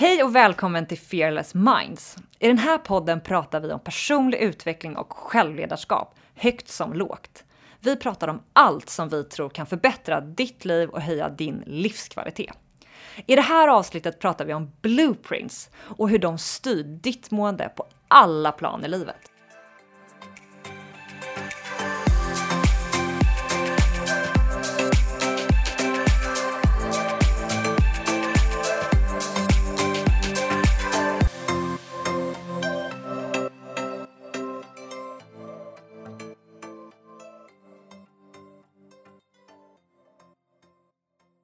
Hej och välkommen till Fearless Minds. I den här podden pratar vi om personlig utveckling och självledarskap, högt som lågt. Vi pratar om allt som vi tror kan förbättra ditt liv och höja din livskvalitet. I det här avsnittet pratar vi om blueprints och hur de styr ditt mående på alla plan i livet.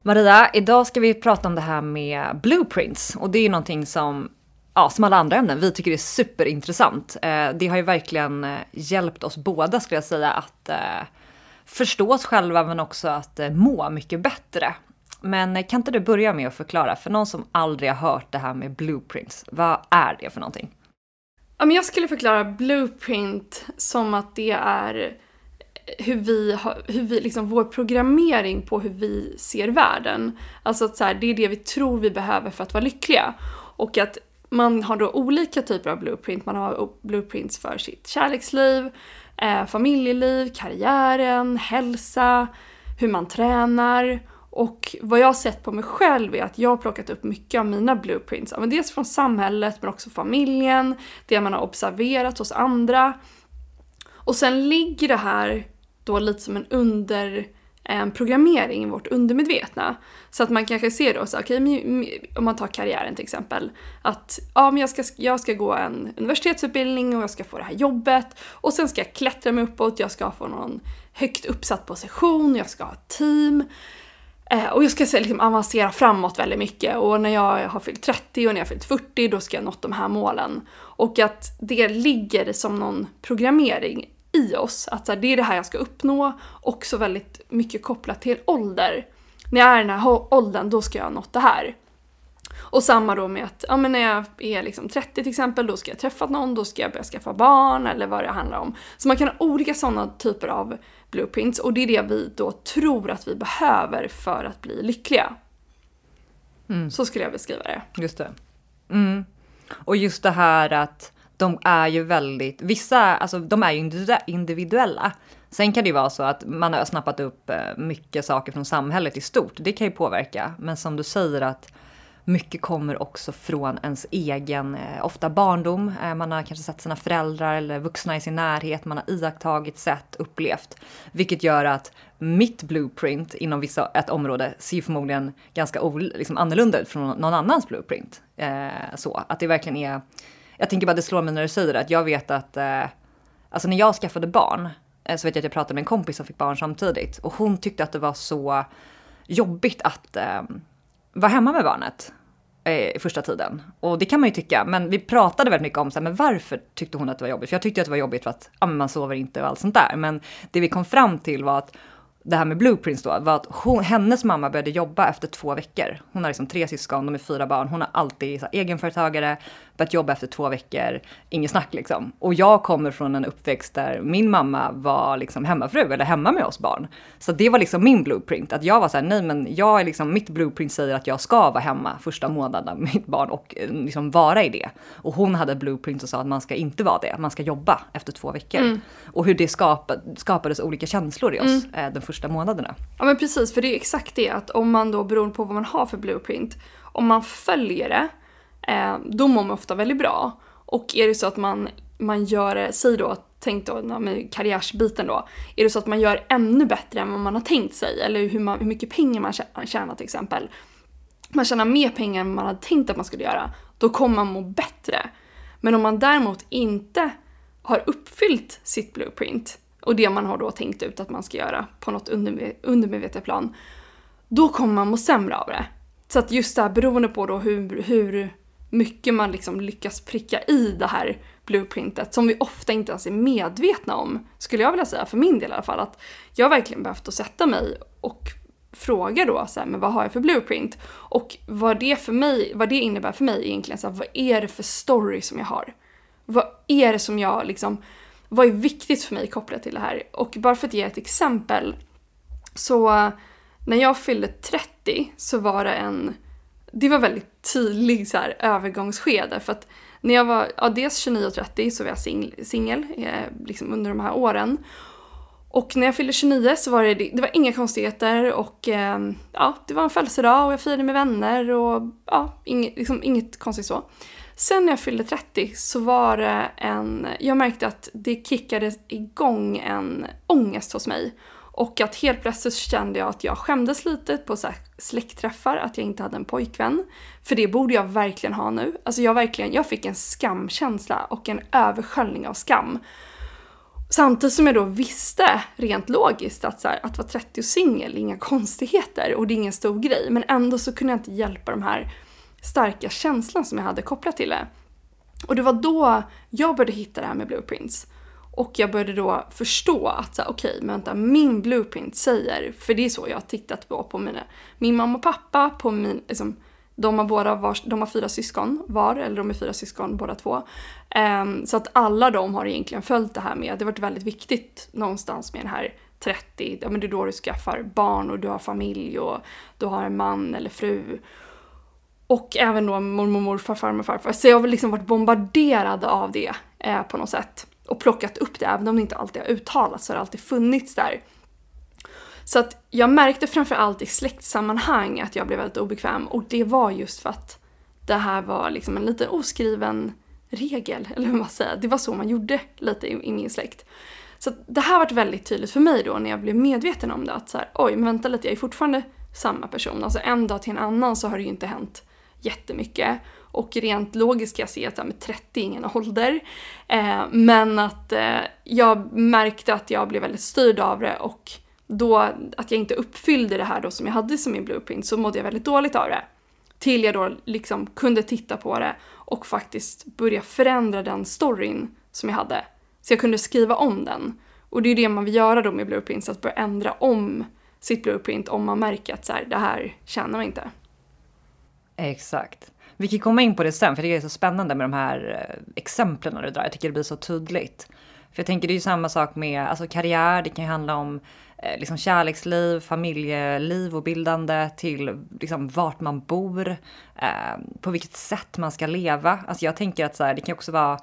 Maria, idag ska vi prata om det här med blueprints och det är ju någonting som ja, som alla andra ämnen, vi tycker det är superintressant. Eh, det har ju verkligen eh, hjälpt oss båda skulle jag säga att eh, förstå oss själva men också att må mycket bättre. Men kan inte du börja med att förklara för någon som aldrig har hört det här med blueprints, vad är det för någonting? Ja, men jag skulle förklara blueprint som att det är hur vi, har, hur vi liksom vår programmering på hur vi ser världen. Alltså att så här, det är det vi tror vi behöver för att vara lyckliga. Och att man har då olika typer av blueprint. Man har blueprints för sitt kärleksliv, eh, familjeliv, karriären, hälsa, hur man tränar. Och vad jag har sett på mig själv är att jag har plockat upp mycket av mina blueprints. Men dels från samhället men också familjen, det man har observerat hos andra. Och sen ligger det här då lite som en under en programmering i vårt undermedvetna. Så att man kanske ser då så okej, okay, om man tar karriären till exempel, att ja, men jag ska, jag ska gå en universitetsutbildning och jag ska få det här jobbet och sen ska jag klättra mig uppåt, jag ska få någon högt uppsatt position, jag ska ha ett team. Eh, och jag ska liksom avancera framåt väldigt mycket och när jag har fyllt 30 och när jag har fyllt 40 då ska jag nått de här målen. Och att det ligger som någon programmering i oss. Att så här, det är det här jag ska uppnå. Också väldigt mycket kopplat till ålder. När jag är i den här åldern, då ska jag ha nått det här. Och samma då med att ja, men när jag är liksom 30 till exempel, då ska jag träffa någon, då ska jag börja skaffa barn eller vad det handlar om. Så man kan ha olika sådana typer av blueprints och det är det vi då tror att vi behöver för att bli lyckliga. Mm. Så skulle jag beskriva det. Just det. Mm. Och just det här att de är ju väldigt, vissa, alltså de är ju individuella. Sen kan det ju vara så att man har snappat upp eh, mycket saker från samhället i stort. Det kan ju påverka. Men som du säger att mycket kommer också från ens egen, eh, ofta barndom. Eh, man har kanske sett sina föräldrar eller vuxna i sin närhet. Man har iakttagit, sett, upplevt. Vilket gör att mitt blueprint inom vissa, ett område ser förmodligen ganska liksom annorlunda ut från någon annans blueprint. så att det verkligen är jag tänker bara det slår mig när du säger det, att jag vet att, eh, alltså när jag skaffade barn, eh, så vet jag att jag pratade med en kompis som fick barn samtidigt. Och hon tyckte att det var så jobbigt att eh, vara hemma med barnet eh, första tiden. Och det kan man ju tycka, men vi pratade väldigt mycket om så här, men varför tyckte hon att det var jobbigt? För jag tyckte att det var jobbigt för att ja, man sover inte och allt sånt där. Men det vi kom fram till var att det här med blueprints då, var att hon, hennes mamma började jobba efter två veckor. Hon har liksom tre syskon, de är fyra barn. Hon har alltid så här, egenföretagare, börjat jobba efter två veckor, inget snack liksom. Och jag kommer från en uppväxt där min mamma var liksom hemmafru eller hemma med oss barn. Så det var liksom min blueprint, att jag var så här, nej men jag är liksom, mitt blueprint säger att jag ska vara hemma första månaden med mitt barn och eh, liksom vara i det. Och hon hade blueprint och sa att man ska inte vara det, man ska jobba efter två veckor. Mm. Och hur det skapade, skapades olika känslor i oss mm. eh, de första månaderna. Ja men precis, för det är exakt det att om man då beroende på vad man har för blueprint, om man följer det eh, då mår man ofta väldigt bra. Och är det så att man, man gör, säg då, tänk då med karriärsbiten då, är det så att man gör ännu bättre än vad man har tänkt sig, eller hur, man, hur mycket pengar man tjänar till exempel, man tjänar mer pengar än man hade tänkt att man skulle göra, då kommer man må bättre. Men om man däremot inte har uppfyllt sitt blueprint och det man har då tänkt ut att man ska göra på något undermedvetet plan, då kommer man må sämre av det. Så att just det här beroende på då hur, hur mycket man liksom lyckas pricka i det här blueprintet som vi ofta inte ens är medvetna om, skulle jag vilja säga, för min del i alla fall. Att jag har verkligen behövt att sätta mig och fråga då så här, men vad har jag för blueprint? Och vad det, för mig, vad det innebär för mig egentligen, så här, vad är det för story som jag har? Vad är det som jag liksom, vad är viktigt för mig kopplat till det här? Och bara för att ge ett exempel, så eh, när jag fyllde 30 så var det en det var väldigt tydlig så här, övergångsskede för att när jag var ja, dels 29 och 30 så var jag singel eh, liksom under de här åren. Och när jag fyllde 29 så var det, det var inga konstigheter och eh, ja, det var en födelsedag och jag firade med vänner och ja, inget, liksom, inget konstigt så. Sen när jag fyllde 30 så var det en, jag märkte att det kickade igång en ångest hos mig. Och att helt plötsligt kände jag att jag skämdes lite på så släktträffar, att jag inte hade en pojkvän. För det borde jag verkligen ha nu. Alltså jag verkligen, jag fick en skamkänsla och en översköljning av skam. Samtidigt som jag då visste rent logiskt att, så här, att vara 30 och singel är inga konstigheter och det är ingen stor grej. Men ändå så kunde jag inte hjälpa de här starka känslan som jag hade kopplat till det. Och det var då jag började hitta det här med blueprints. Och jag började då förstå att okej, okay, men vänta, min blueprint säger, för det är så jag har tittat på, på mina, min mamma och pappa, på min, liksom, de har båda var, de har fyra syskon var, eller de är fyra syskon båda två. Um, så att alla de har egentligen följt det här med, det har varit väldigt viktigt någonstans med den här 30, ja men det är då du skaffar barn och du har familj och du har en man eller fru. Och även då mormor, morfar, farmor, farfar. Så jag har liksom varit bombarderad av det eh, på något sätt. Och plockat upp det, även om det inte alltid har uttalats så har det alltid funnits där. Så att jag märkte framförallt i släktsammanhang att jag blev väldigt obekväm och det var just för att det här var liksom en liten oskriven regel, eller hur man säger. Det var så man gjorde lite i, i min släkt. Så det här varit väldigt tydligt för mig då när jag blev medveten om det att så här, oj men vänta lite, jag är fortfarande samma person. Alltså en dag till en annan så har det ju inte hänt jättemycket. Och rent logiskt kan jag se att med 30 är ingen ålder. Eh, men att eh, jag märkte att jag blev väldigt styrd av det och då att jag inte uppfyllde det här då som jag hade som min blueprint så mådde jag väldigt dåligt av det. Till jag då liksom kunde titta på det och faktiskt börja förändra den storyn som jag hade. Så jag kunde skriva om den. Och det är det man vill göra då med blueprints, att börja ändra om sitt blueprint om man märker att så här, det här tjänar man inte. Exakt. Vi kan komma in på det sen, för det är så spännande med de här eh, exemplen du drar. Jag tycker det blir så tydligt. För jag tänker det är ju samma sak med alltså, karriär, det kan ju handla om eh, liksom kärleksliv, familjeliv och bildande till liksom, vart man bor, eh, på vilket sätt man ska leva. Alltså jag tänker att så här, det kan också vara,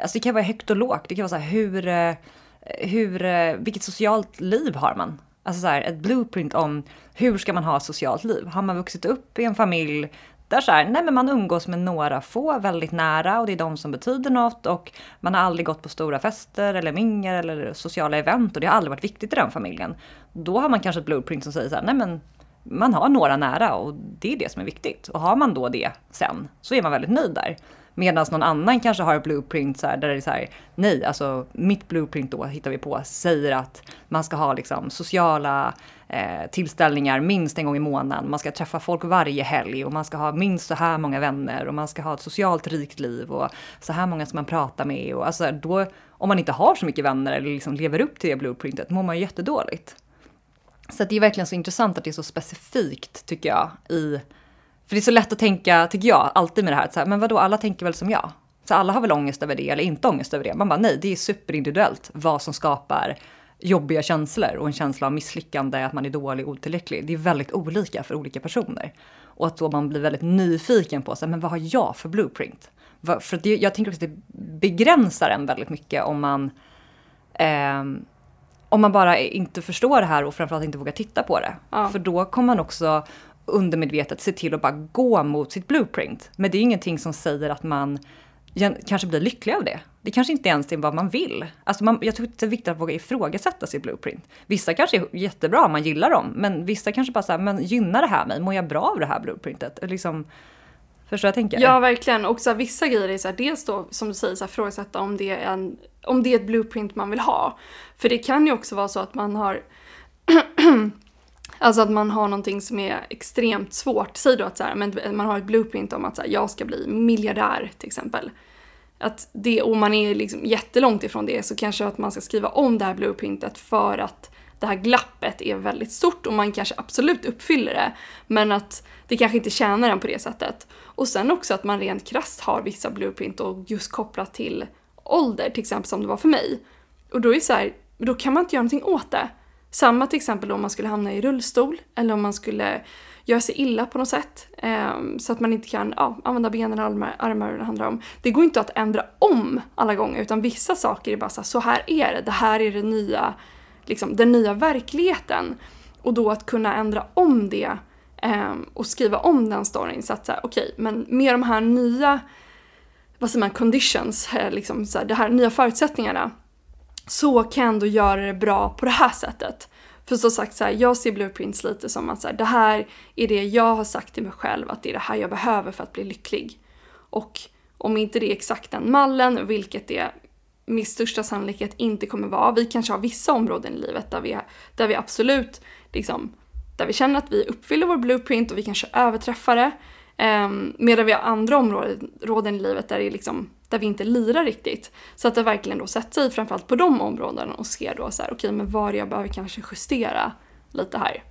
alltså det kan vara högt och lågt. Det kan vara så här, hur, eh, hur, eh, vilket socialt liv har man? Alltså så här, ett blueprint om hur ska man ha ett socialt liv? Har man vuxit upp i en familj där så här, nej men man umgås med några få väldigt nära och det är de som betyder något och man har aldrig gått på stora fester eller mingel eller sociala event och det har aldrig varit viktigt i den familjen. Då har man kanske ett blueprint som säger så här, nej men man har några nära och det är det som är viktigt. Och har man då det sen så är man väldigt nöjd där. Medan någon annan kanske har ett blueprint så här, där det är så här, nej, alltså mitt blueprint då hittar vi på, säger att man ska ha liksom sociala eh, tillställningar minst en gång i månaden. Man ska träffa folk varje helg och man ska ha minst så här många vänner och man ska ha ett socialt rikt liv och så här många som man pratar med. Och alltså då, om man inte har så mycket vänner eller liksom lever upp till det blueprintet mår man ju jättedåligt. Så det är verkligen så intressant att det är så specifikt tycker jag i för det är så lätt att tänka, tycker jag, alltid med det här, att så här, men vadå, alla tänker väl som jag? Så alla har väl ångest över det eller inte ångest över det? Man bara nej, det är superindividuellt vad som skapar jobbiga känslor och en känsla av misslyckande, att man är dålig, otillräcklig. Det är väldigt olika för olika personer. Och att då man blir väldigt nyfiken på, så här, men vad har jag för blueprint? För det, jag tänker också att det begränsar en väldigt mycket om man eh, om man bara inte förstår det här och framförallt inte vågar titta på det. Ja. För då kommer man också undermedvetet se till att bara gå mot sitt blueprint. Men det är ingenting som säger att man kanske blir lycklig av det. Det kanske inte ens är vad man vill. Alltså man, jag tror att det är viktigt att våga ifrågasätta sitt blueprint. Vissa kanske är jättebra om man gillar dem, men vissa kanske bara säger men gynnar det här mig? Mår jag bra av det här blueprintet? Liksom, förstår jag tänker? Ja, verkligen. Och så här, vissa grejer är så här, dels då, som du säger, så här, ifrågasätta om det, är en, om det är ett blueprint man vill ha. För det kan ju också vara så att man har Alltså att man har någonting som är extremt svårt. Säg då att så här, men man har ett blueprint om att så här, jag ska bli miljardär till exempel. Att det, och man är liksom jättelångt ifrån det så kanske att man ska skriva om det här blueprintet för att det här glappet är väldigt stort och man kanske absolut uppfyller det. Men att det kanske inte tjänar en på det sättet. Och sen också att man rent krasst har vissa blueprint och just kopplat till ålder, till exempel som det var för mig. Och då är det så här, då kan man inte göra någonting åt det. Samma till exempel om man skulle hamna i rullstol eller om man skulle göra sig illa på något sätt. Eh, så att man inte kan ja, använda benen, armar, armar det handlar om. Det går inte att ändra om alla gånger utan vissa saker är bara så här, så här är det, det här är det nya, liksom, den nya verkligheten. Och då att kunna ändra om det eh, och skriva om den storyn så att säga, okej, okay, men med de här nya, vad säger man, conditions, eh, liksom så här, de här nya förutsättningarna så kan jag ändå göra det bra på det här sättet. För som sagt, så här, jag ser blueprints lite som att så här, det här är det jag har sagt till mig själv att det är det här jag behöver för att bli lycklig. Och om inte det är exakt den mallen, vilket det med största sannolikhet inte kommer vara. Vi kanske har vissa områden i livet där vi, där vi absolut liksom, där vi känner att vi uppfyller vår blueprint och vi kanske överträffar det. Um, medan vi har andra områden i livet där, det är liksom, där vi inte lirar riktigt. Så att det verkligen då sätter sig framförallt på de områdena och ser då så här, okej okay, men var jag behöver kanske justera lite här.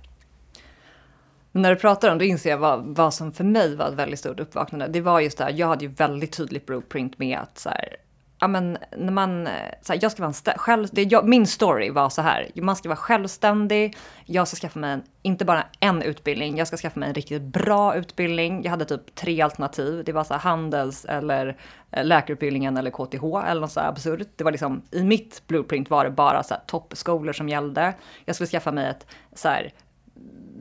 när du pratar om det inser jag vad, vad som för mig var ett väldigt stort uppvaknande. Det var just det här, jag hade ju väldigt tydligt blueprint med att så här, ja men när man, eh, så här, jag ska vara en själv, det, jag, min story var så här, man ska vara självständig, jag ska skaffa mig en, inte bara en utbildning, jag ska skaffa mig en riktigt bra utbildning. Jag hade typ tre alternativ, det var så här handels eller eh, läkarutbildningen eller KTH eller något så här absurt. Det var liksom, i mitt blueprint var det bara så här toppskolor som gällde. Jag skulle skaffa mig ett så här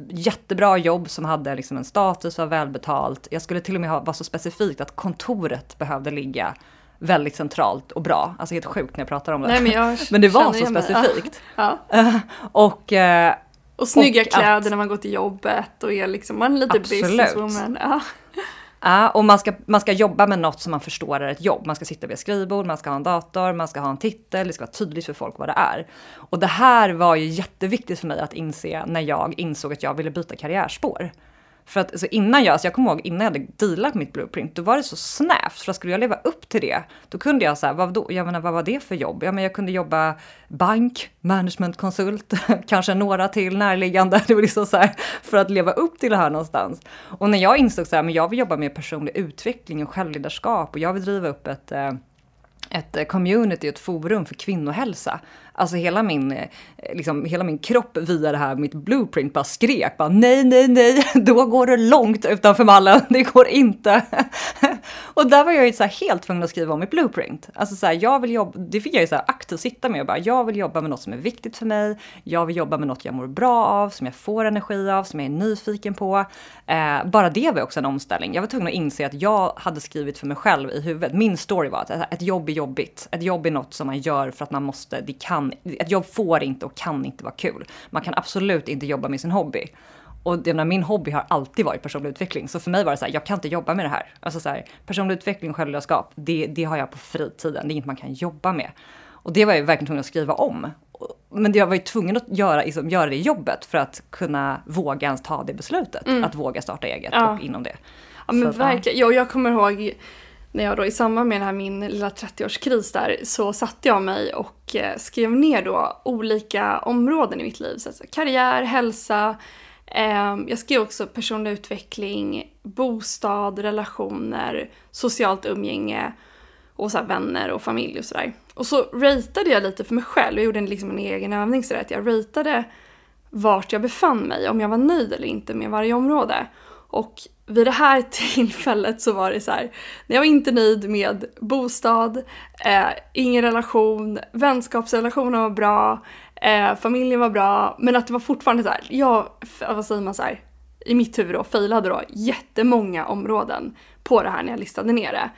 jättebra jobb som hade liksom en status, var välbetalt. Jag skulle till och med ha, vara så specifikt att kontoret behövde ligga väldigt centralt och bra. Alltså helt sjukt när jag pratar om det. Nej, men, men det var så specifikt. Ja. och, eh, och snygga och kläder att, när man går till jobbet och är liksom, man är lite absolut. businesswoman. Ja. Ja, och man ska, man ska jobba med något som man förstår är ett jobb. Man ska sitta vid ett skrivbord, man ska ha en dator, man ska ha en titel, det ska vara tydligt för folk vad det är. Och det här var ju jätteviktigt för mig att inse när jag insåg att jag ville byta karriärspår. För att alltså innan jag, alltså jag kommer ihåg innan jag hade dealat mitt blueprint, då var det så snävt. För att skulle jag leva upp till det, då kunde jag säga, vad, då, jag menar, vad var det för jobb? Ja, men jag kunde jobba bank, managementkonsult, kanske några till närliggande. Det var liksom så här, för att leva upp till det här någonstans. Och när jag insåg så här, men jag vill jobba med personlig utveckling och självledarskap och jag vill driva upp ett eh, ett community, ett forum för kvinnohälsa. Alltså hela min, eh, liksom, hela min kropp via det här, mitt blueprint bara skrek bara nej, nej, nej, då går det långt utanför mallen, det går inte och där var jag ju så helt tvungen att skriva om mitt blueprint. Alltså så här, jag vill jobba, det fick jag ju så här aktivt sitta med och bara, jag vill jobba med något som är viktigt för mig, jag vill jobba med något jag mår bra av, som jag får energi av, som jag är nyfiken på. Eh, bara det var också en omställning. Jag var tvungen att inse att jag hade skrivit för mig själv i huvudet, min story var att ett jobb är jobbigt, ett jobb är något som man gör för att man måste, det kan, ett jobb får inte och kan inte vara kul. Man kan absolut inte jobba med sin hobby. Och det, min hobby har alltid varit personlig utveckling. Så för mig var det så här, jag kan inte jobba med det här. Alltså så här, personlig utveckling och självledarskap, det, det har jag på fritiden. Det är inget man kan jobba med. Och det var jag verkligen tvungen att skriva om. Men jag var ju tvungen att göra, liksom, göra det jobbet för att kunna våga ens ta det beslutet. Mm. Att våga starta eget ja. och inom det. Ja men så, verkligen. Ja. Jag kommer ihåg när jag då i samband med den här min lilla 30-årskris där så satte jag mig och eh, skrev ner då olika områden i mitt liv. Så karriär, hälsa, Ehm, jag skrev också personlig utveckling, bostad, relationer, socialt umgänge och så vänner och familj och sådär. Och så ratade jag lite för mig själv, jag gjorde liksom en egen övning sådär att jag ratade vart jag befann mig, om jag var nöjd eller inte med varje område. Och vid det här tillfället så var det så här, när jag var inte nöjd med bostad, eh, ingen relation, vänskapsrelationen var bra, eh, familjen var bra, men att det var fortfarande så här, jag, vad säger man så här, i mitt huvud då, failade då jättemånga områden på det här när jag listade ner det.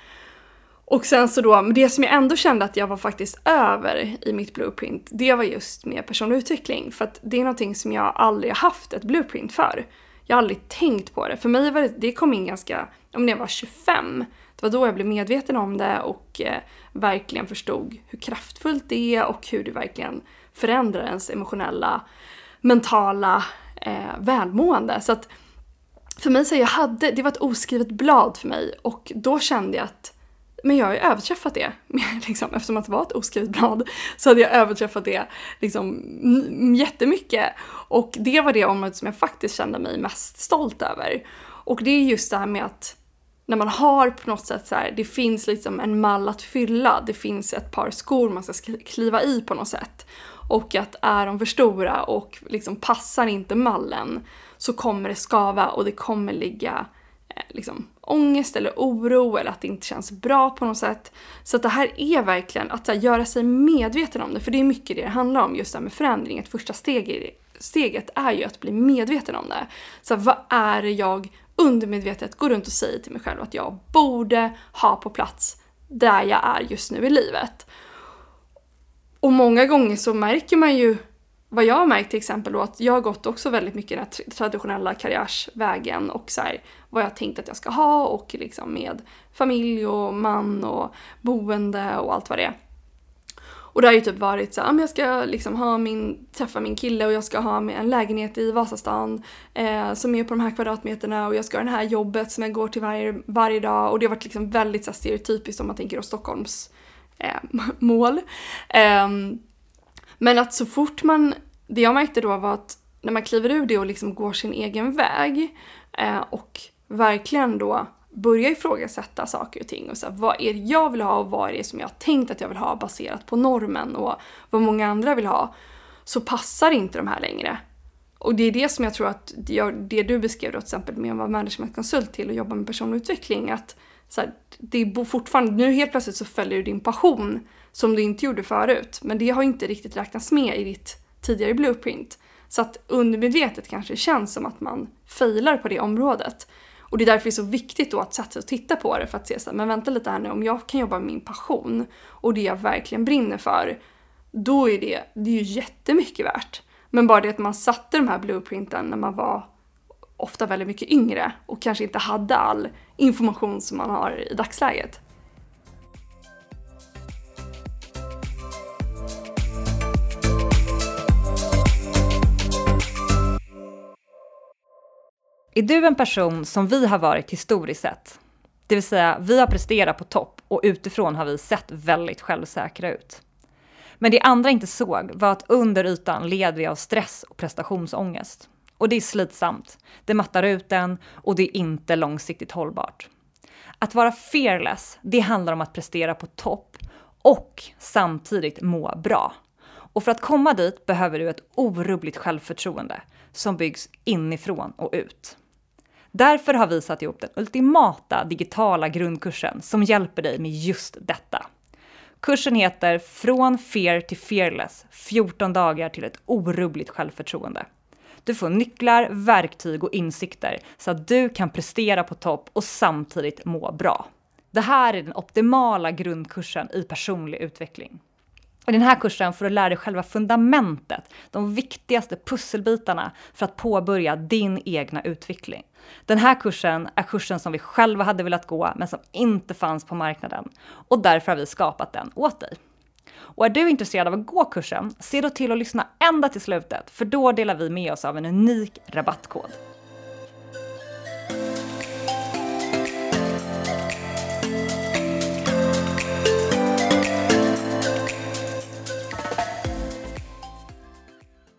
Och sen så då, det som jag ändå kände att jag var faktiskt över i mitt blueprint, det var just med personlig utveckling. För att det är någonting som jag aldrig har haft ett blueprint för. Jag har aldrig tänkt på det. För mig var det, det kom in ganska, om jag var 25. Det var då jag blev medveten om det och eh, verkligen förstod hur kraftfullt det är och hur det verkligen förändrar ens emotionella, mentala eh, välmående. Så att för mig så jag hade, det var ett oskrivet blad för mig och då kände jag att men jag har ju överträffat det. liksom, eftersom att det var ett oskrivet blad så hade jag överträffat det liksom, jättemycket. Och det var det området som jag faktiskt kände mig mest stolt över. Och det är just det här med att när man har på något sätt så här, det finns liksom en mall att fylla, det finns ett par skor man ska kliva i på något sätt och att är de för stora och liksom passar inte mallen så kommer det skava och det kommer ligga eh, liksom, ångest eller oro eller att det inte känns bra på något sätt. Så att det här är verkligen att här, göra sig medveten om det, för det är mycket det det handlar om, just det här med förändring. Ett första steg steget är ju att bli medveten om det. Så här, vad är det jag undermedvetet går runt och säger till mig själv att jag borde ha på plats där jag är just nu i livet. Och många gånger så märker man ju, vad jag har märkt till exempel då, att jag har gått också väldigt mycket den traditionella karriärsvägen och så här, vad jag tänkt att jag ska ha och liksom med familj och man och boende och allt vad det är. Och det har ju typ varit så här, ah, jag ska liksom ha min, träffa min kille och jag ska ha en lägenhet i Vasastan eh, som är på de här kvadratmeterna och jag ska ha det här jobbet som jag går till varje, varje dag och det har varit liksom väldigt så här, stereotypiskt om man tänker då Stockholms eh, Eh, mål. Eh, men att så fort man, det jag märkte då var att när man kliver ur det och liksom går sin egen väg eh, och verkligen då börja ifrågasätta saker och ting och så här, vad är det jag vill ha och vad är det som jag har tänkt att jag vill ha baserat på normen och vad många andra vill ha så passar inte de här längre. Och det är det som jag tror att det du beskrev då till exempel med att vara managementkonsult till och jobba med personlig utveckling att så här, det är fortfarande, nu helt plötsligt så följer du din passion som du inte gjorde förut men det har inte riktigt räknats med i ditt tidigare blueprint. Så att undermedvetet kanske känns som att man failar på det området. Och det är därför det är så viktigt då att sätta sig och titta på det för att se så här, men vänta lite här nu, om jag kan jobba med min passion och det jag verkligen brinner för, då är det, det är ju jättemycket värt. Men bara det att man satte de här blueprinten när man var ofta väldigt mycket yngre och kanske inte hade all information som man har i dagsläget. Är du en person som vi har varit historiskt sett? Det vill säga, vi har presterat på topp och utifrån har vi sett väldigt självsäkra ut. Men det andra inte såg var att under ytan led vi av stress och prestationsångest. Och det är slitsamt, det mattar ut en och det är inte långsiktigt hållbart. Att vara fearless, det handlar om att prestera på topp och samtidigt må bra. Och för att komma dit behöver du ett orubbligt självförtroende som byggs inifrån och ut. Därför har vi satt ihop den ultimata digitala grundkursen som hjälper dig med just detta. Kursen heter Från Fear till Fearless, 14 dagar till ett orubbligt självförtroende. Du får nycklar, verktyg och insikter så att du kan prestera på topp och samtidigt må bra. Det här är den optimala grundkursen i personlig utveckling. I den här kursen får du lära dig själva fundamentet, de viktigaste pusselbitarna för att påbörja din egna utveckling. Den här kursen är kursen som vi själva hade velat gå, men som inte fanns på marknaden. Och därför har vi skapat den åt dig. Och är du intresserad av att gå kursen, se då till att lyssna ända till slutet, för då delar vi med oss av en unik rabattkod.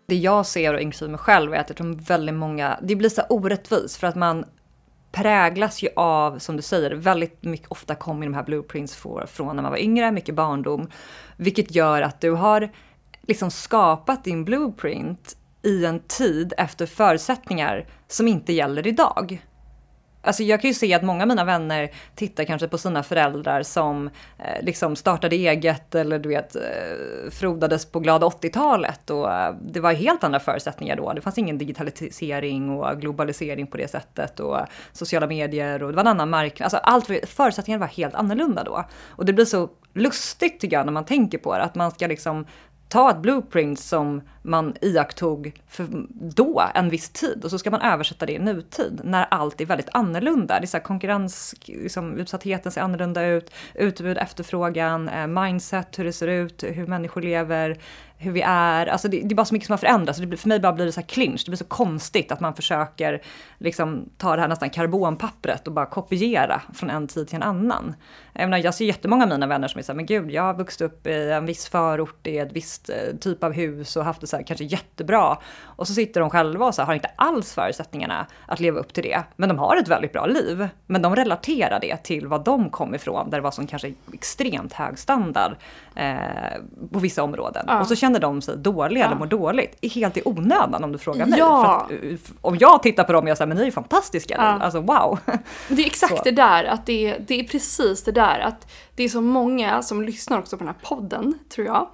det jag ser och inklusive mig själv är att jag tror väldigt många, det blir så orättvist för att man präglas ju av, som du säger, väldigt mycket, ofta kommer de här blueprints från när man var yngre, mycket barndom, vilket gör att du har liksom skapat din blueprint i en tid efter förutsättningar som inte gäller idag. Alltså jag kan ju se att många av mina vänner tittar kanske på sina föräldrar som eh, liksom startade eget eller du vet eh, frodades på glada 80-talet och eh, det var helt andra förutsättningar då. Det fanns ingen digitalisering och globalisering på det sättet och sociala medier och det var en annan marknad. Alltså allt, förutsättningarna var helt annorlunda då. Och det blir så lustigt tycker jag när man tänker på det, att man ska liksom ta ett blueprint som man iakttog för då, en viss tid, och så ska man översätta det i nutid, när allt är väldigt annorlunda. Det är så här konkurrens, liksom, utsattheten ser annorlunda ut, utbud, efterfrågan, eh, mindset, hur det ser ut, hur människor lever, hur vi är. Alltså det, det, är bara så mycket som har förändrats. Det blir, för mig bara blir det så här clinch. Det blir så konstigt att man försöker liksom ta det här nästan karbonpappret och bara kopiera från en tid till en annan. Jag, menar, jag ser jättemånga av mina vänner som är så här, men gud, jag har vuxit upp i en viss förort i ett visst eh, typ av hus och haft det så här, kanske jättebra. Och så sitter de själva och så här, har inte alls förutsättningarna att leva upp till det. Men de har ett väldigt bra liv. Men de relaterar det till vad de kom ifrån, där det var som kanske extremt hög standard eh, på vissa områden. Ja. Och så känner de sig dåliga Ja. eller mår dåligt. Helt i onödan om du frågar mig. Ja. Att, eh, om jag tittar på dem och jag säger men ni är fantastiska. Ja. Alltså wow. Det är exakt Så. det där, att det är, det är precis det där att det är så många som lyssnar också på den här podden, tror jag,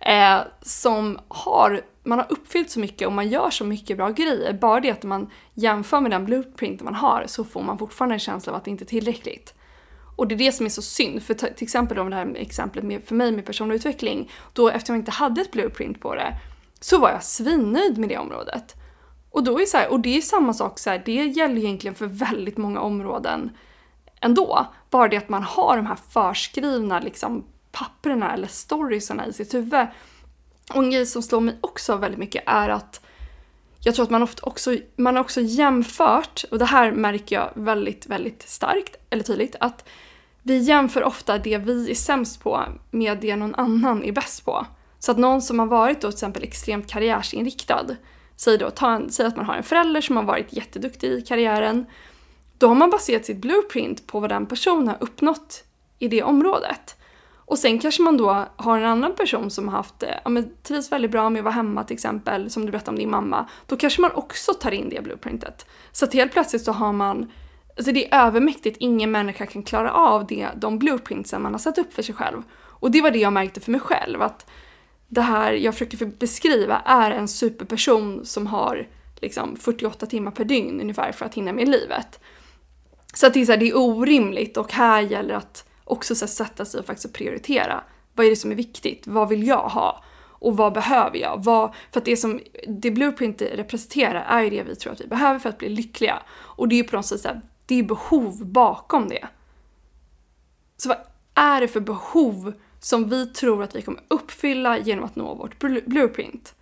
eh, som har, man har uppfyllt så mycket och man gör så mycket bra grejer. Bara det att man jämför med den blueprint man har så får man fortfarande en känsla av att det inte är tillräckligt. Och det är det som är så synd, för till exempel då med det här med exemplet med, för mig med personlig utveckling, då eftersom jag inte hade ett blueprint på det, så var jag svinnöjd med det området. Och, då är så här, och det är samma sak, så här, det gäller egentligen för väldigt många områden ändå. Bara det att man har de här förskrivna liksom, papperna eller storiesarna i sitt huvud. Och en grej som slår mig också väldigt mycket är att jag tror att man ofta också, man har också jämfört, och det här märker jag väldigt, väldigt starkt, eller tydligt, att vi jämför ofta det vi är sämst på med det någon annan är bäst på. Så att någon som har varit då till exempel extremt karriärsinriktad, säg då, ta en, säg att man har en förälder som har varit jätteduktig i karriären, då har man baserat sitt blueprint på vad den personen har uppnått i det området. Och sen kanske man då har en annan person som har haft, eh, ja men trivs väldigt bra med att vara hemma till exempel, som du berättade om din mamma. Då kanske man också tar in det blueprintet. Så att helt plötsligt så har man, alltså det är övermäktigt, ingen människa kan klara av det, de blueprintsen man har satt upp för sig själv. Och det var det jag märkte för mig själv, att det här jag försöker beskriva är en superperson som har liksom 48 timmar per dygn ungefär för att hinna med livet. Så att det är, så här, det är orimligt och här gäller att också så här, sätta sig och faktiskt prioritera. Vad är det som är viktigt? Vad vill jag ha? Och vad behöver jag? Vad, för att det som det Blueprint representerar är ju det vi tror att vi behöver för att bli lyckliga. Och det är ju på något sätt så här, det är behov bakom det. Så vad är det för behov som vi tror att vi kommer uppfylla genom att nå vårt blueprint?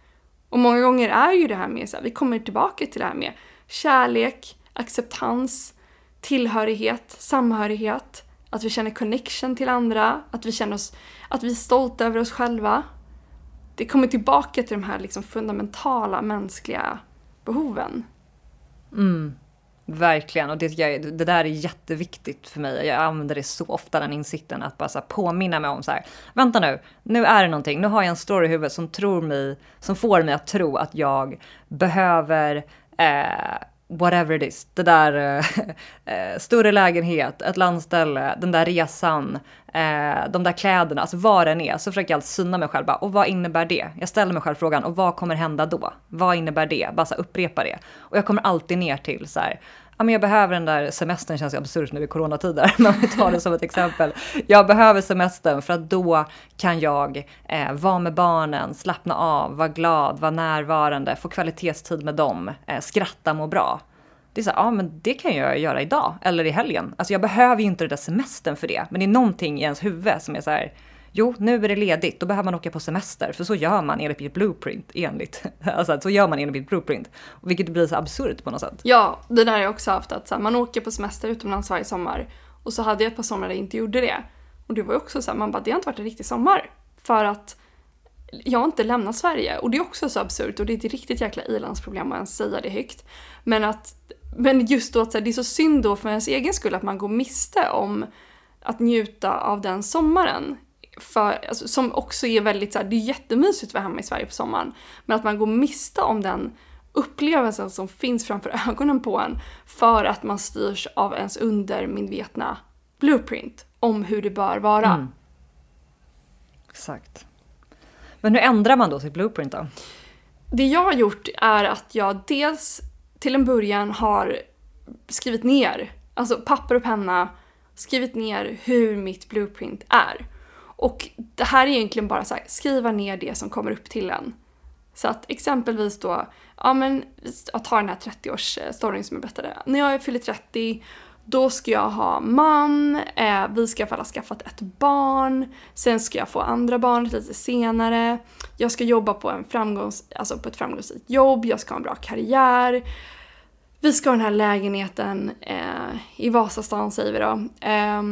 Och många gånger är ju det här med så här, vi kommer tillbaka till det här med kärlek, acceptans, tillhörighet, samhörighet, att vi känner connection till andra, att vi känner oss, att vi är stolta över oss själva. Det kommer tillbaka till de här liksom fundamentala mänskliga behoven. Mm. Verkligen, och det, jag, det där är jätteviktigt för mig. Jag använder det så ofta, den insikten, att bara så påminna mig om så här, vänta nu, nu är det någonting, nu har jag en story i huvudet som tror mig, som får mig att tro att jag behöver eh, whatever it is, det där eh, eh, större lägenhet, ett landställe, den där resan, eh, de där kläderna, alltså vad den än är, så försöker jag alltid syna mig själv bara, och vad innebär det? Jag ställer mig själv frågan, och vad kommer hända då? Vad innebär det? Bara så här, upprepa det. Och jag kommer alltid ner till så här, ja men jag behöver den där semestern, känns ju absurt nu i coronatider, men om vi tar det som ett exempel. Jag behöver semestern för att då kan jag eh, vara med barnen, slappna av, vara glad, vara närvarande, få kvalitetstid med dem, eh, skratta, må bra. Det är så här, ja men det kan jag göra idag eller i helgen. Alltså jag behöver ju inte den där semestern för det, men det är någonting i ens huvud som är så här, jo nu är det ledigt, då behöver man åka på semester, för så gör man enligt mitt blueprint, enligt, alltså så gör man enligt mitt blueprint. Vilket blir så absurt på något sätt. Ja, det där har jag också haft, att så här, man åker på semester utomlands varje sommar och så hade jag ett par somrar där jag inte gjorde det. Och det var ju också så här, man bara, det har inte varit en riktig sommar. För att jag har inte lämnat Sverige. Och det är också så absurt och det är ett riktigt jäkla ilandsproblem att ens säga det högt. Men att, men just då att det är så synd då för ens egen skull att man går miste om att njuta av den sommaren. För, alltså, som också är väldigt så här, det är jättemysigt att vara hemma i Sverige på sommaren. Men att man går miste om den upplevelsen som finns framför ögonen på en för att man styrs av ens undermedvetna blueprint om hur det bör vara. Mm. Exakt. Men hur ändrar man då sitt blueprint då? Det jag har gjort är att jag dels till en början har skrivit ner, alltså papper och penna, skrivit ner hur mitt blueprint är. Och det här är egentligen bara så här, skriva ner det som kommer upp till en. Så att exempelvis då, ja men jag tar den här 30-årsstoryn som jag berättade. När jag fyller 30, då ska jag ha man, eh, vi ska i alla fall ha skaffat ett barn, sen ska jag få andra barnet lite senare, jag ska jobba på, en framgångs, alltså på ett framgångsrikt jobb, jag ska ha en bra karriär, vi ska ha den här lägenheten eh, i Vasastan säger vi då. Eh,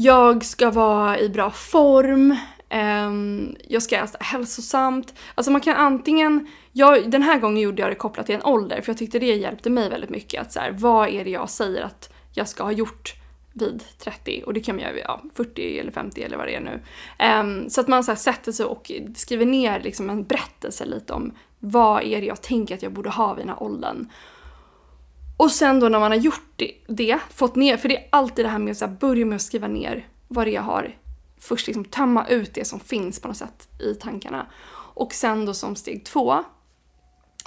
jag ska vara i bra form, Um, jag ska äta hälsosamt. Alltså man kan antingen, jag, den här gången gjorde jag det kopplat till en ålder för jag tyckte det hjälpte mig väldigt mycket. Att så här, vad är det jag säger att jag ska ha gjort vid 30 och det kan man göra vid ja, 40 eller 50 eller vad det är nu. Um, så att man så här, sätter sig och skriver ner liksom en berättelse lite om vad är det jag tänker att jag borde ha vid den här åldern. Och sen då när man har gjort det, det fått ner, för det är alltid det här med att börja med att skriva ner vad det är jag har. Först liksom tömma ut det som finns på något sätt i tankarna. Och sen då som steg två,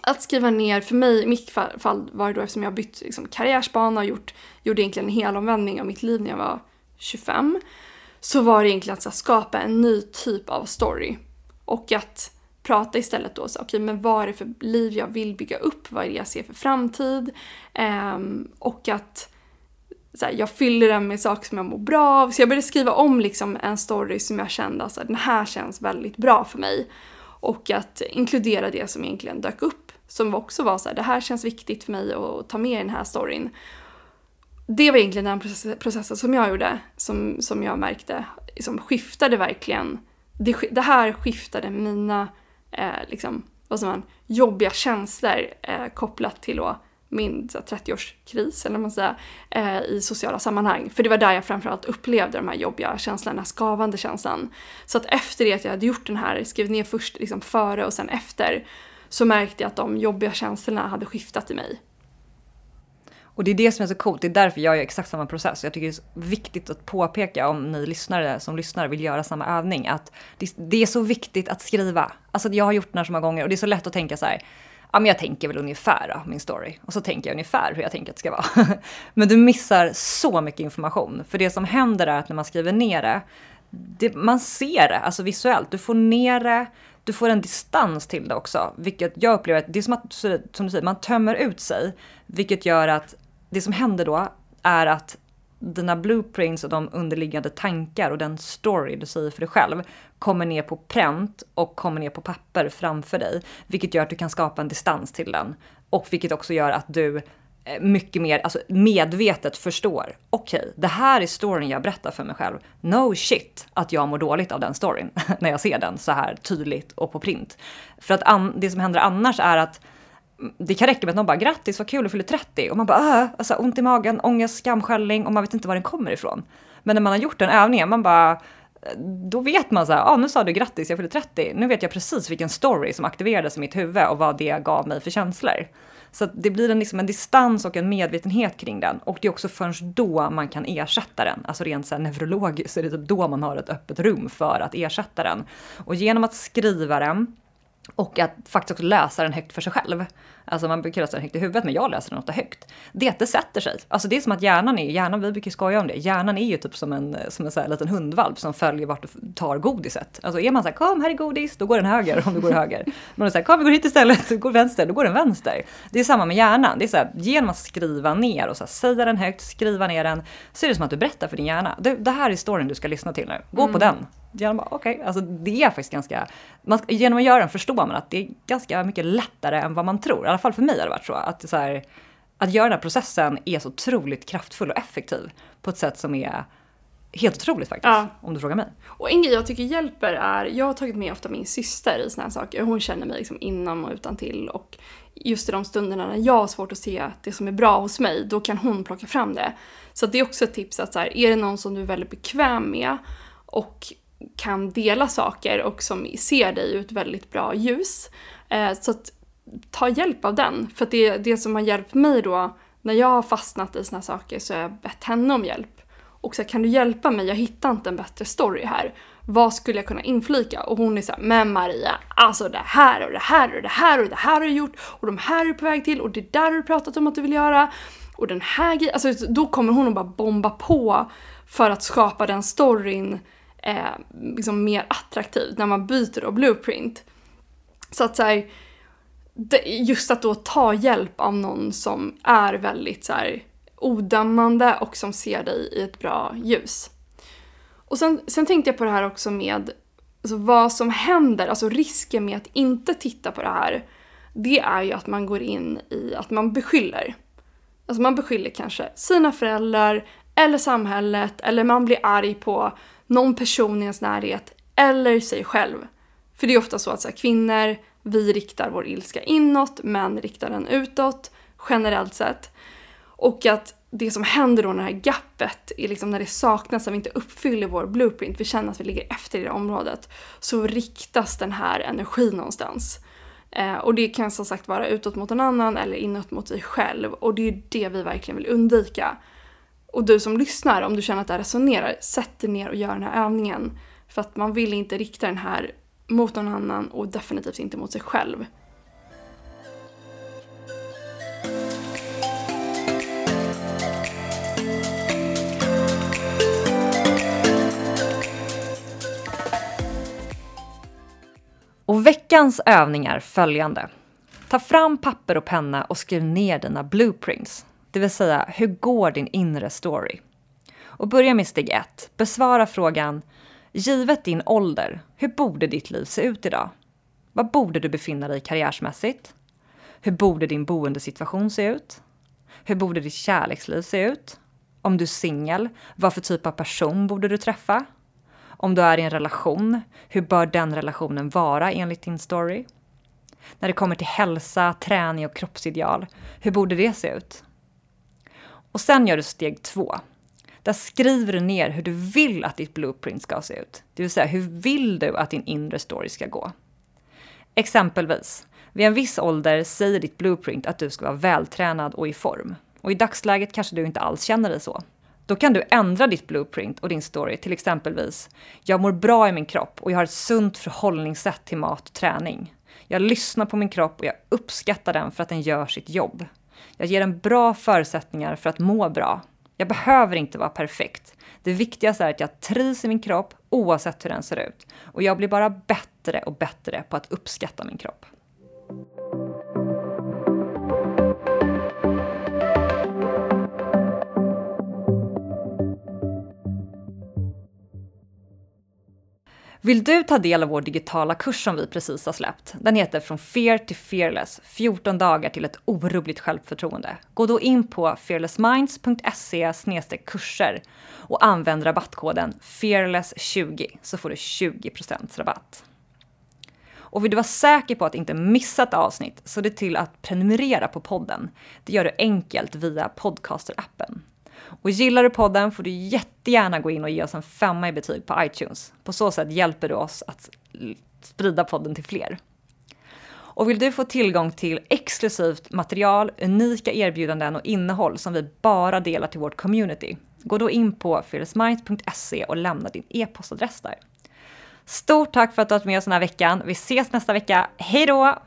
att skriva ner, för mig i mitt fall var det då eftersom jag bytt liksom, karriärsbana och gjort, gjorde egentligen en helomvändning av mitt liv när jag var 25. Så var det egentligen att här, skapa en ny typ av story. Och att prata istället då, okej okay, men vad är det för liv jag vill bygga upp? Vad är det jag ser för framtid? Um, och att så här, jag fyller den med saker som jag mår bra av. Så jag började skriva om liksom en story som jag kände att alltså, den här känns väldigt bra för mig. Och att inkludera det som egentligen dök upp. Som också var så här, det här känns viktigt för mig att ta med i den här storyn. Det var egentligen den processen som jag gjorde, som, som jag märkte, som skiftade verkligen. Det, det här skiftade mina eh, liksom, vad säger man, jobbiga känslor eh, kopplat till då min 30-årskris eller man säger, eh, i sociala sammanhang. För det var där jag framförallt upplevde de här jobbiga känslorna, den här skavande känslan. Så att efter det att jag hade gjort den här, skrivit ner först liksom före och sen efter, så märkte jag att de jobbiga känslorna hade skiftat i mig. Och det är det som är så coolt, det är därför jag gör exakt samma process. Jag tycker det är viktigt att påpeka om ni lyssnare som lyssnar vill göra samma övning, att det, är så viktigt att skriva. Alltså jag har gjort den här så många gånger och det är så lätt att tänka så här, ja men jag tänker väl ungefär då, min story. Och så tänker jag ungefär hur jag tänker att det ska vara. men du missar så mycket information. För det som händer är att när man skriver ner det, det man ser det, alltså visuellt. Du får ner det, du får en distans till det också. Vilket jag upplever att det är som att, som du säger, man tömmer ut sig. Vilket gör att det som händer då är att dina blueprints och de underliggande tankar och den story du säger för dig själv kommer ner på pränt och kommer ner på papper framför dig. Vilket gör att du kan skapa en distans till den. Och vilket också gör att du eh, mycket mer alltså medvetet förstår. Okej, okay, det här är storyn jag berättar för mig själv. No shit att jag mår dåligt av den storyn när jag ser den så här tydligt och på print. För att det som händer annars är att det kan räcka med att någon bara grattis vad kul du fyller 30 och man bara äh, alltså, ont i magen, ångest, skamskällning och man vet inte var den kommer ifrån. Men när man har gjort den övningen, man bara då vet man så här, ah, nu sa du grattis, jag fyller 30. Nu vet jag precis vilken story som aktiverades i mitt huvud och vad det gav mig för känslor. Så det blir en, liksom en distans och en medvetenhet kring den. Och det är också först då man kan ersätta den. Alltså rent så här neurologiskt är det typ då man har ett öppet rum för att ersätta den. Och genom att skriva den och att faktiskt också läsa den högt för sig själv. Alltså man brukar läsa den högt i huvudet, men jag läser den ofta högt. Det är att det sätter sig. Alltså det är som att hjärnan är, hjärnan, vi brukar skoja om det, hjärnan är ju typ som en, som en så här liten hundvalp som följer vart du tar godiset. Alltså är man så här, kom här är godis, då går den höger om du går höger. Man är så här, kom vi går hit istället, då går vänster, då går den vänster. Det är samma med hjärnan. Det är så här, genom att skriva ner och så här, säga den högt, skriva ner den, så är det som att du berättar för din hjärna. Det, det här är storyn du ska lyssna till nu, gå mm. på den. Bara, okej, okay. alltså det är faktiskt ganska, man, genom att göra den förstår man att det är ganska mycket lättare än vad man tror. I alla fall för mig har det varit så. Att, så här, att göra den här processen är så otroligt kraftfull och effektiv på ett sätt som är helt otroligt faktiskt, ja. om du frågar mig. Och en grej jag tycker hjälper är, jag har tagit med ofta min syster i såna här saker. Hon känner mig liksom inom och utan till och just i de stunderna när jag har svårt att se det som är bra hos mig, då kan hon plocka fram det. Så det är också ett tips att så här, är det någon som du är väldigt bekväm med och kan dela saker och som ser dig ut ett väldigt bra ljus. Eh, så att ta hjälp av den. För att det, det som har hjälpt mig då, när jag har fastnat i såna saker så har jag bett henne om hjälp. Och så här, kan du hjälpa mig? Jag hittar inte en bättre story här. Vad skulle jag kunna inflika? Och hon är såhär, men Maria, alltså det här och det här och det här och det här har du gjort och de här är du på väg till och det där har du pratat om att du vill göra. Och den här grejen, alltså då kommer hon att bara bomba på för att skapa den storyn eh, liksom mer attraktivt när man byter då blueprint. Så att så just att då ta hjälp av någon som är väldigt så här, odömande och som ser dig i ett bra ljus. Och sen, sen tänkte jag på det här också med alltså vad som händer, alltså risken med att inte titta på det här, det är ju att man går in i att man beskyller. Alltså man beskyller kanske sina föräldrar eller samhället eller man blir arg på någon person i ens närhet eller sig själv. För det är ofta så att så här, kvinnor, vi riktar vår ilska inåt, män riktar den utåt, generellt sett. Och att det som händer då när det här gappet, är liksom när det saknas, när vi inte uppfyller vår blueprint, vi känner att vi ligger efter i det området, så riktas den här energin någonstans. Eh, och det kan som sagt vara utåt mot en annan eller inåt mot sig själv. Och det är det vi verkligen vill undvika. Och du som lyssnar, om du känner att det här resonerar, sätt dig ner och gör den här övningen. För att man vill inte rikta den här mot någon annan och definitivt inte mot sig själv. Och veckans övning är följande. Ta fram papper och penna och skriv ner dina blueprints. Det vill säga, hur går din inre story? Och börja med steg ett. Besvara frågan Givet din ålder, hur borde ditt liv se ut idag? Var borde du befinna dig karriärsmässigt? Hur borde din boendesituation se ut? Hur borde ditt kärleksliv se ut? Om du är singel, vad för typ av person borde du träffa? Om du är i en relation, hur bör den relationen vara enligt din story? När det kommer till hälsa, träning och kroppsideal, hur borde det se ut? Och sen gör du steg två. Där skriver du ner hur du vill att ditt blueprint ska se ut. Det vill säga, hur vill du att din inre story ska gå? Exempelvis, vid en viss ålder säger ditt blueprint att du ska vara vältränad och i form. Och i dagsläget kanske du inte alls känner dig så. Då kan du ändra ditt blueprint och din story till exempelvis Jag mår bra i min kropp och jag har ett sunt förhållningssätt till mat och träning. Jag lyssnar på min kropp och jag uppskattar den för att den gör sitt jobb. Jag ger den bra förutsättningar för att må bra. Jag behöver inte vara perfekt. Det viktigaste är att jag trivs i min kropp oavsett hur den ser ut. Och jag blir bara bättre och bättre på att uppskatta min kropp. Vill du ta del av vår digitala kurs som vi precis har släppt? Den heter Från Fear till Fearless, 14 dagar till ett orubbligt självförtroende. Gå då in på fearlessminds.se kurser och använd rabattkoden fearless20 så får du 20% rabatt. Och vill du vara säker på att inte missa ett avsnitt så det till att prenumerera på podden. Det gör du enkelt via podcasterappen. Och gillar du podden får du jättegärna gå in och ge oss en femma i betyg på iTunes. På så sätt hjälper du oss att sprida podden till fler. Och vill du få tillgång till exklusivt material, unika erbjudanden och innehåll som vi bara delar till vårt community, gå då in på fearlessmind.se och lämna din e-postadress där. Stort tack för att du har varit med oss den här veckan. Vi ses nästa vecka. Hej då!